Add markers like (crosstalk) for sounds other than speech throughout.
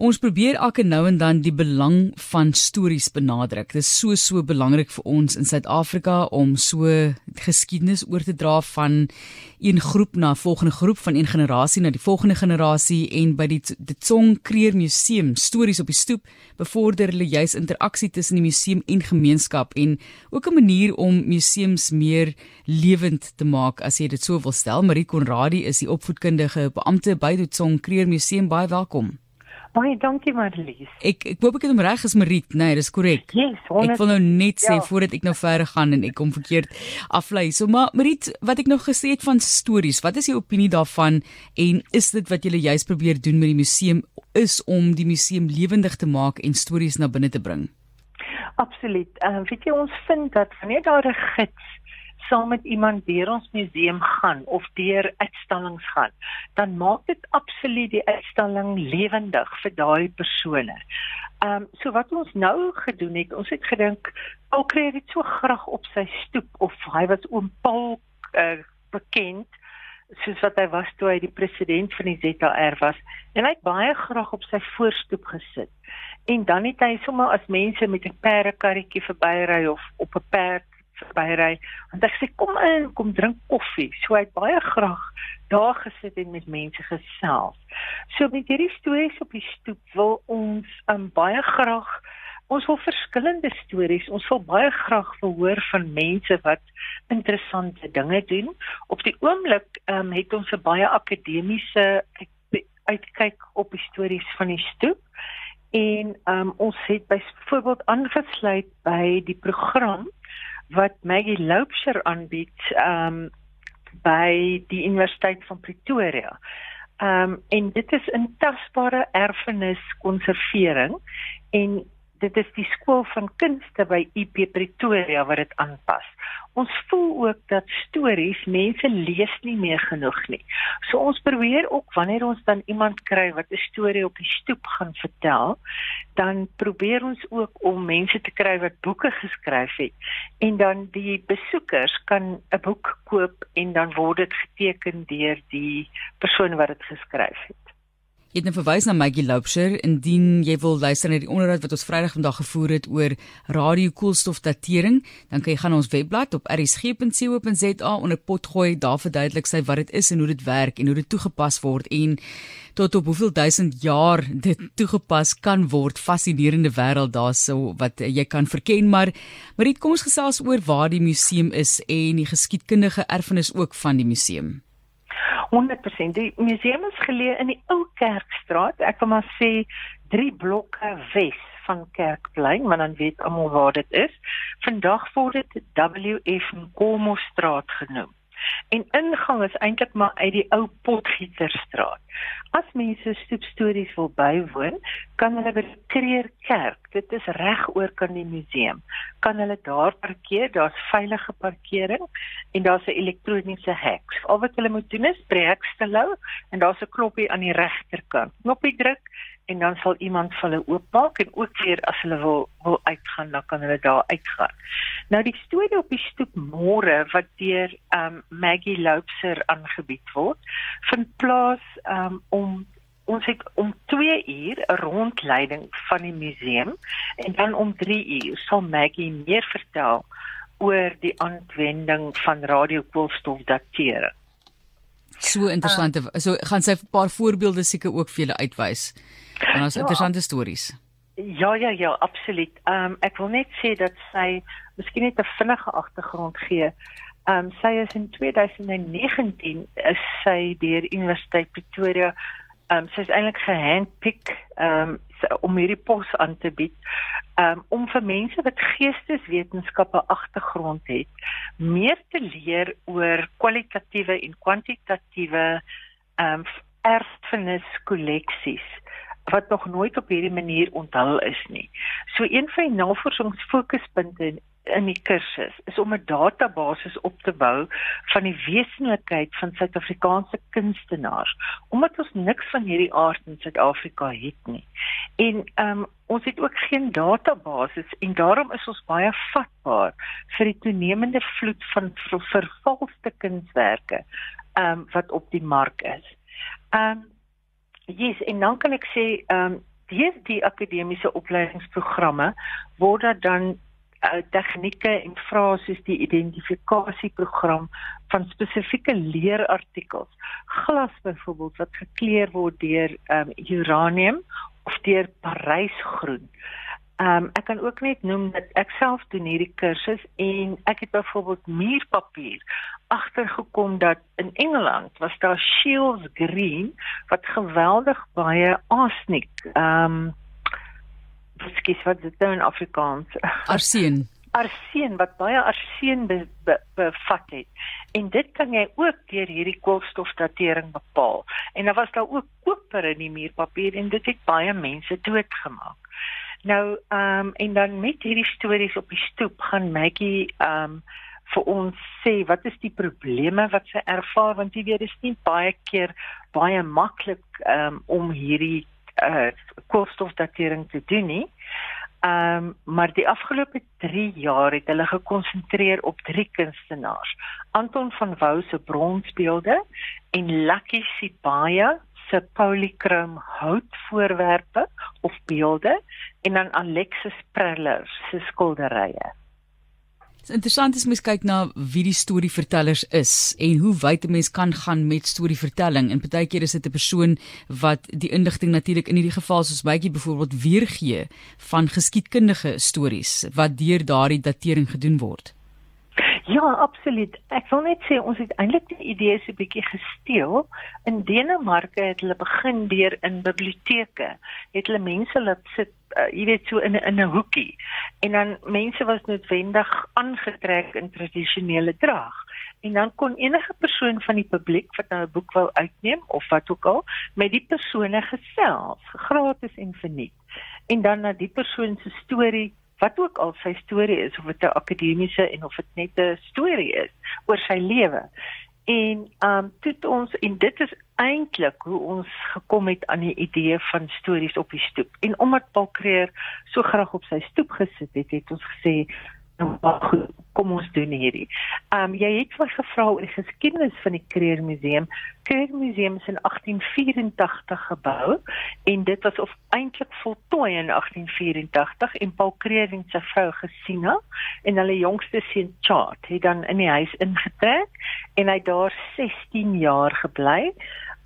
Ons probeer elke nou en dan die belang van stories benadruk. Dit is so so belangrik vir ons in Suid-Afrika om so geskiedenis oor te dra van een groep na 'n volgende groep, van een generasie na die volgende generasie en by die die Tsong Kreer Museum stories op die stoep bevorder hulle juis interaksie tussen die museum en gemeenskap en ook 'n manier om museums meer lewend te maak as jy dit so wil stel. Marie Konradi is die opvoedkundige beampte by die Tsong Kreer Museum. Baie welkom. Baie dankie Marlies. Ek ek hoop ek het hom reg as Mariet. Nee, dis korrek. Yes, ek wil nou net sê ja. voordat ek nou verder gaan en ek kom verkeerd aflei. So maar Mariet, wat ek nog gesê het van stories, wat is jou opinie daarvan en is dit wat julle juist probeer doen met die museum is om die museum lewendig te maak en stories na binne te bring? Absoluut. Ehm uh, weet jy ons vind dat wanneer daar 'n gids saam met iemand deur ons museum gaan of deur uitstallings gaan, dan maak dit absoluut die uitstalling lewendig vir daai persone. Ehm um, so wat ons nou gedoen het, ons het gedink Paul kry dit so graag op sy stoep of hy was oom Paul uh, bekend soos wat hy was toe hy die president van die ZR was en hy het baie graag op sy voorstoep gesit. En dan het hy sommer as mense met 'n perdekarretjie verbyry of op 'n perd verbyry want ek sê kom in kom drink koffie. So hy het baie graag daar gesit en met mense gesels. So met hierdie stories op die stoep wil ons um, baie graag ons wil verskillende stories ons wil baie graag verhoor van mense wat interessante dinge doen. Op die oomblik um, het ons 'n baie akademiese uitkyk op die stories van die stoep en um, ons het byvoorbeeld aangesluit by die program wat Maggie Loubser aanbied um by die Universiteit van Pretoria. Um en dit is 'n tasbare erfenis konservering en dit is die skool van kunste by UP Pretoria wat dit aanpas. Ons voel ook dat stories mense lees nie meer genoeg nie. So ons probeer ook wanneer ons dan iemand kry wat 'n storie op die stoep gaan vertel, dan probeer ons ook om mense te kry wat boeke geskryf het en dan die besoekers kan 'n boek koop en dan word dit geteken deur die persoon wat dit geskryf het. Jy het nou verwys na Maggie Loubser indien jy wil luister na die onderhoud wat ons Vrydag vandag gevoer het oor radiokoolstofdatering, dan kan jy gaan na ons webblad op rsg.co.za onder potgooi, daar verduidelik sy wat dit is en hoe dit werk en hoe dit toegepas word en tot op hoeveel duisend jaar dit toegepas kan word. Fascinerende wêreld daarso wat jy kan verken, maar Marit, kom ons gesels oor waar die museum is en die geskiedkundige erfenis ook van die museum. 100%. Die museum is geleë in die ou Kerkstraat. Ek wil maar sê 3 blokke wes van Kerkplein, maar dan weet almal waar dit is. Vandag word dit WF Nkomo straat genoem. En ingang is eintlik maar uit die ou Potgieterstraat. As mense stoepstories wil bywoon, kan hulle by Kreerkerk, dit is reg oor kan die museum, kan hulle daar parkeer, daar's veilige parkering en daar's 'n elektroniese hek. Al wat hulle moet doen is breek stilhou en daar's 'n knoppie aan die regterkant. Knoppie druk en dan sal iemand vir hulle oopmaak en ook weer as hulle wil wil uitgaan dan kan hulle daar uitgaan. Nou die storie op die stoep môre wat deur um Maggie Loubser aangebied word, vind plaas um om ons het om 2 uur 'n rondleiding van die museum en dan om 3 uur sal Maggie meer vertel oor die aanwending van radiokoolstofdatering. So interessant. Uh, so gaan sy 'n paar voorbeelde seker ook vir julle uitwys. En ons ja, interessante stories. Ja ja ja, absoluut. Ehm um, ek wil net sê dat sy miskien net 'n vinnige agtergrond gee. Ehm um, sy is in 2019 is sy deur Universiteit Pretoria ehm um, sy is eintlik gehandpick ehm um, om hierdie pos aan te bied um, om vir mense wat geesteswetenskappe agtergrond het meer te leer oor kwalitatiewe en kwantitatiewe ehm um, erfenis kolleksies wat nog nooit op hierdie manier onthul is nie. So een van die navorsingsfokuspunte in die kursus is om 'n database op te bou van die wesenlikheid van Suid-Afrikaanse kunstenaars omdat ons niks van hierdie aard in Suid-Afrika het nie. En ehm um, ons het ook geen database en daarom is ons baie vatbaar vir die toenemende vloed van vervalste kunswerke ehm um, wat op die mark is. Ehm um, yes, en dan kan ek sê ehm um, deur die akademiese opleidingsprogramme word daar dan uh, tegnieke en vrae soos die identifikasieprogram van spesifieke leerartikels. Glas byvoorbeeld wat gekleur word deur um, uranium of deur parysgroen. Ehm um, ek kan ook net noem dat ek self doen hierdie kursus en ek het byvoorbeeld muurpapier agtergekom dat in Engeland was daar Shields Green wat geweldig baie arsenic ehm um, skies wat dit nou in Afrikaans (laughs) arseen arseen wat baie arseen be, be, bevat het. En dit kan jy ook deur hierdie koolstofdatering bepaal. En daar was daar ook koper in die muurpapier en dit het baie mense doodgemaak. Nou ehm um, en dan met hierdie stories op die stoep gaan Maggie ehm um, vir ons sê wat is die probleme wat sy ervaar want jy weet dit is nie baie keer baie maklik um, om hierdie uh, koolstofdatering te doen nie. Ehm um, maar die afgelope 3 jaar het hulle gekonsentreer op drie kunstenaars. Anton van Wouw se bronsbeelde en Lucky Sibaya se polychrom houtvoorwerpe of beelde en dan Alexis Preller se skilderye. Dit is interessant as mens kyk na wie die storievertellers is en hoe wyd 'n mens kan gaan met storievertelling. En partykeer is dit 'n persoon wat die inligting natuurlik in hierdie geval soos bytjie byvoorbeeld weergee van geskiedkundige stories wat deur daardie datering gedoen word. Ja, absoluut. Ek wil net sê ons het eintlik die idee so 'n bietjie gesteel. In Denemarke het hulle begin deur in biblioteke. Het hulle mense laat sit, uh, jy weet, so in 'n in 'n hoekie. En dan mense was noodwendig aangetrek in tradisionele drag. En dan kon enige persoon van die publiek wat nou 'n boek wou uitneem of wat ook al met die persone gesels, gratis en verniet. En dan na die persoon se storie wat ook al sy storie is of dit 'n akademiese en of dit net 'n storie is oor sy lewe. En um dit ons en dit is eintlik hoe ons gekom het aan die idee van stories op die stoep. En omdat Paul Creer so graag op sy stoep gesit het, het ons gesê nou maar goed, kom ons doen hierdie. Ehm um, jy het my gevra oor die geskiedenis van die Kreer Museum. Kreer Museum is in 1884 gebou en dit was of eintlik voltooi in 1884 en Paul Kreer en sy vrou Gesina en hulle jongste seun Chart het dan in die huis ingetrek en hy daar 16 jaar gebly.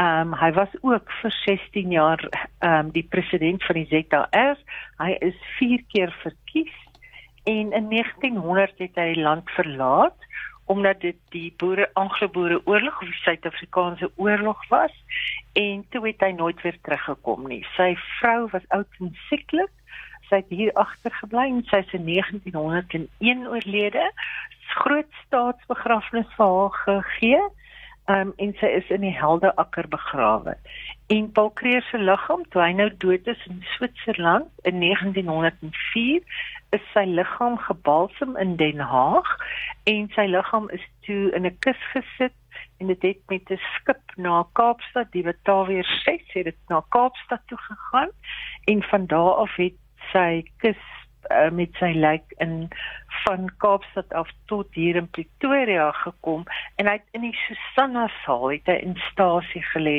Ehm um, hy was ook vir 16 jaar ehm um, die president van die ZAR. Hy is 4 keer verkies en in 1900 het hy land verlaat omdat dit die boere Anglo-boere oorlog of die Suid-Afrikaanse oorlog was en toe het hy nooit weer teruggekom nie. Sy vrou was oud en sieklik. Sy het hier agtergebly en sy is in 1901 oorlede. Groot staatsbegrafnis vir haar gegee. Um, en sy is in die Heldeakker begrawe. En Paul Kreer se liggaam, toe hy nou dood is in Switserland in 1904, is sy liggaam gebalsem in Den Haag en sy liggaam is toe in 'n kus gesit en dit het met 'n skip na Kaapstad, die Batavia 6 het dit na Kaapstad toe gegaan en van daar af het sy kus uh, met sy lijk in van Kaapstad af tot hier in Pretoria gekom en hy het in die Susanna saal het hy in stasie gelê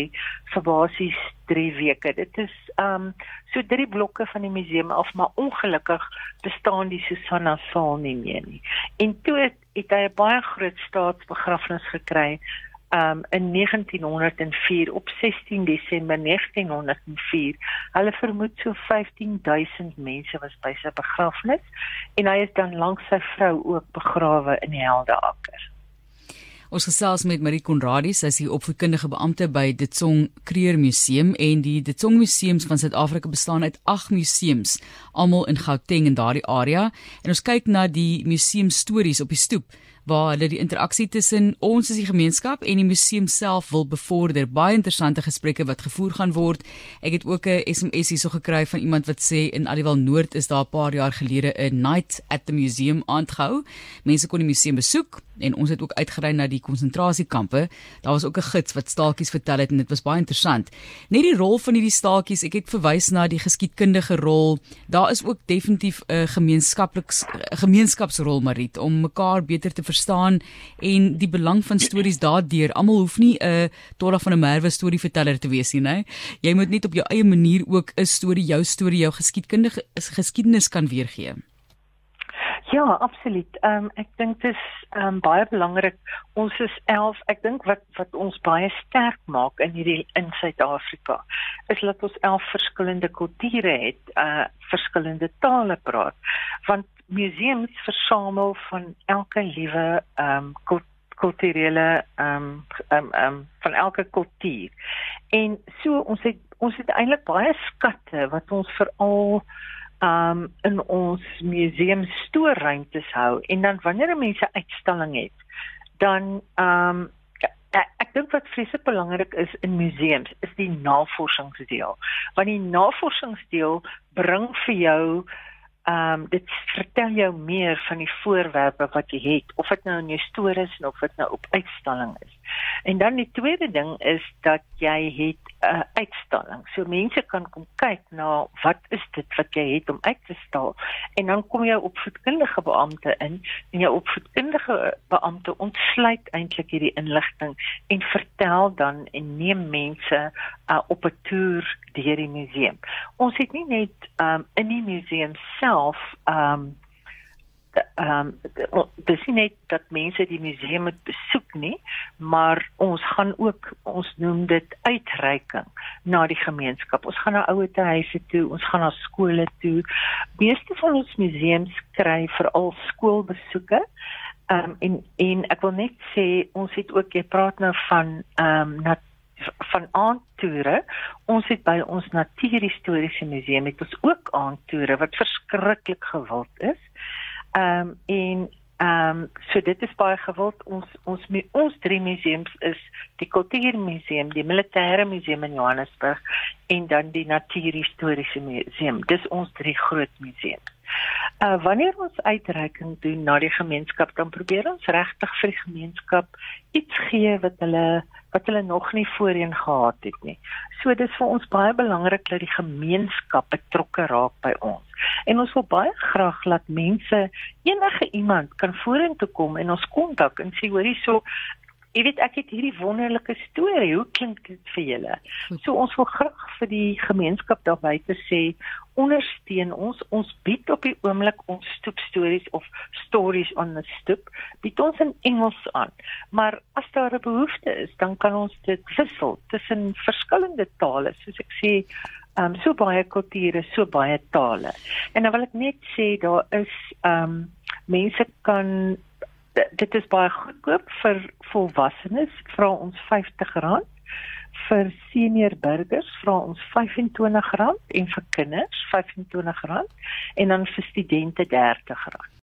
vir basies 3 weke. Dit is um so drie blokke van die museum af, maar ongelukkig bestaan die Susanna saal nie meer nie. En toe het, het hy 'n baie groot staatsbegrafnis gekry um in 1904 op 16 Desember 1904. Hulle vermoed so 15000 mense was by sy begrafnis en hy is dan langs sy vrou ook begrawe in die Heldeakker. Ons gesels met Marie Konradi, sy is die opvoedkundige beampte by Die Tsong Kreer Museum en die Die Tsong Museums van Suid-Afrika bestaan uit 8 museums, almal in Gauteng en daardie area. En ons kyk na die museum stories op die stoep waar hulle die interaksie tussen ons as die gemeenskap en die museum self wil bevorder. Baie interessante gesprekke wat gevoer gaan word. Ek het ook 'n SMS hierso gekry van iemand wat sê in Aliwal Noord is daar 'n paar jaar gelede 'n night at the museum aangehou. Mense kon die museum besoek en ons het ook uitgery na die konsentrasiekampe. Daar was ook 'n gids wat staaltjies vertel het en dit was baie interessant. Net die rol van hierdie staaltjies, ek het verwys na die geskiedkundige rol. Daar is ook definitief 'n gemeenskapliks gemeenskapsrol Marit om mekaar beter te verstaan verstaan en die belang van stories daardeur. Almal hoef nie 'n Tola van 'n Merwe storieverteller te wees nie, né? Jy moet net op jou eie manier ook 'n storie, jou storie, jou geskiedkundige geskiedenis kan weergee. Ja, absoluut. Ehm um, ek dink dit is ehm um, baie belangrik. Ons is 11. Ek dink wat wat ons baie sterk maak in hierdie in Suid-Afrika is dat ons 11 verskillende kulture het, uh verskillende tale praat. Want museums versamel van elke liewe ehm um, kulturele ehm um, ehm um, um, van elke kultuur. En so ons het ons het eintlik baie skatte wat ons veral um in ons museum stoorruimtes hou en dan wanneer mense uitstalling het dan um ek, ek dink wat vreeslik belangrik is in museums is die navorsingsdeel want die navorsingsdeel bring vir jou Ehm um, dit vertel jou meer van die voorwerpe wat jy het of dit nou in jou stories is of dit nou op uitstalling is. En dan die tweede ding is dat jy het 'n uh, uitstalling. So mense kan kom kyk na wat is dit wat jy het om uit te stal en dan kom jy op voedkundige beampte in en jou opvoedkundige beampte ontsluit eintlik hierdie inligting en vertel dan en neem mense uh, op 'n toer deur die museum. Ons het nie net um, in die museum self ehm um, ehm um, dis nie net dat mense die museum moet besoek nie, maar ons gaan ook ons noem dit uitreiking na die gemeenskap. Ons gaan na ouer huise toe, ons gaan na skole toe. Meeste van ons museums kry veral skoolbesoeke. Ehm um, en en ek wil net sê ons het ook jy praat nou van ehm um, van aandtoere. Ons het by ons natuurhistoriese museum het ons ook aandtoere wat verskriklik gewild is. Ehm um, en ehm um, so dit is baie gewild. Ons ons ons drie museums is die Kultuurmuseum, die Militêre Museum in Johannesburg en dan die Natuurhistoriese Museum. Dis ons drie groot museums. Uh wanneer ons uitreiking doen na die gemeenskap, dan probeer ons regtig vir die gemeenskap iets gee wat hulle wat hulle nog nie voorheen gehad het nie. So dis vir ons baie belangrik dat die gemeenskap betrokke raak by ons. En ons wil baie graag laat mense enige iemand kan vorentoe kom en ons kontak en sê hoor hierso Jy weet ek het hierdie wonderlike storie. Hoe klink dit vir julle? So ons wil graag vir die gemeenskap daar buite sê ondersteun ons. Ons bied op die oomblik ons stoep stories of stories on the stoep. Bied ons in Engels aan. Maar as daar 'n behoefte is, dan kan ons dit wissel tussen verskillende tale. Soos ek sê, um, so baie kulture, so baie tale. En dan wil ek net sê daar is um, mense kan dit is baie goedkoop vir volwassenes vra ons R50 vir senior burgers vra ons R25 en vir kinders R25 en dan vir studente R30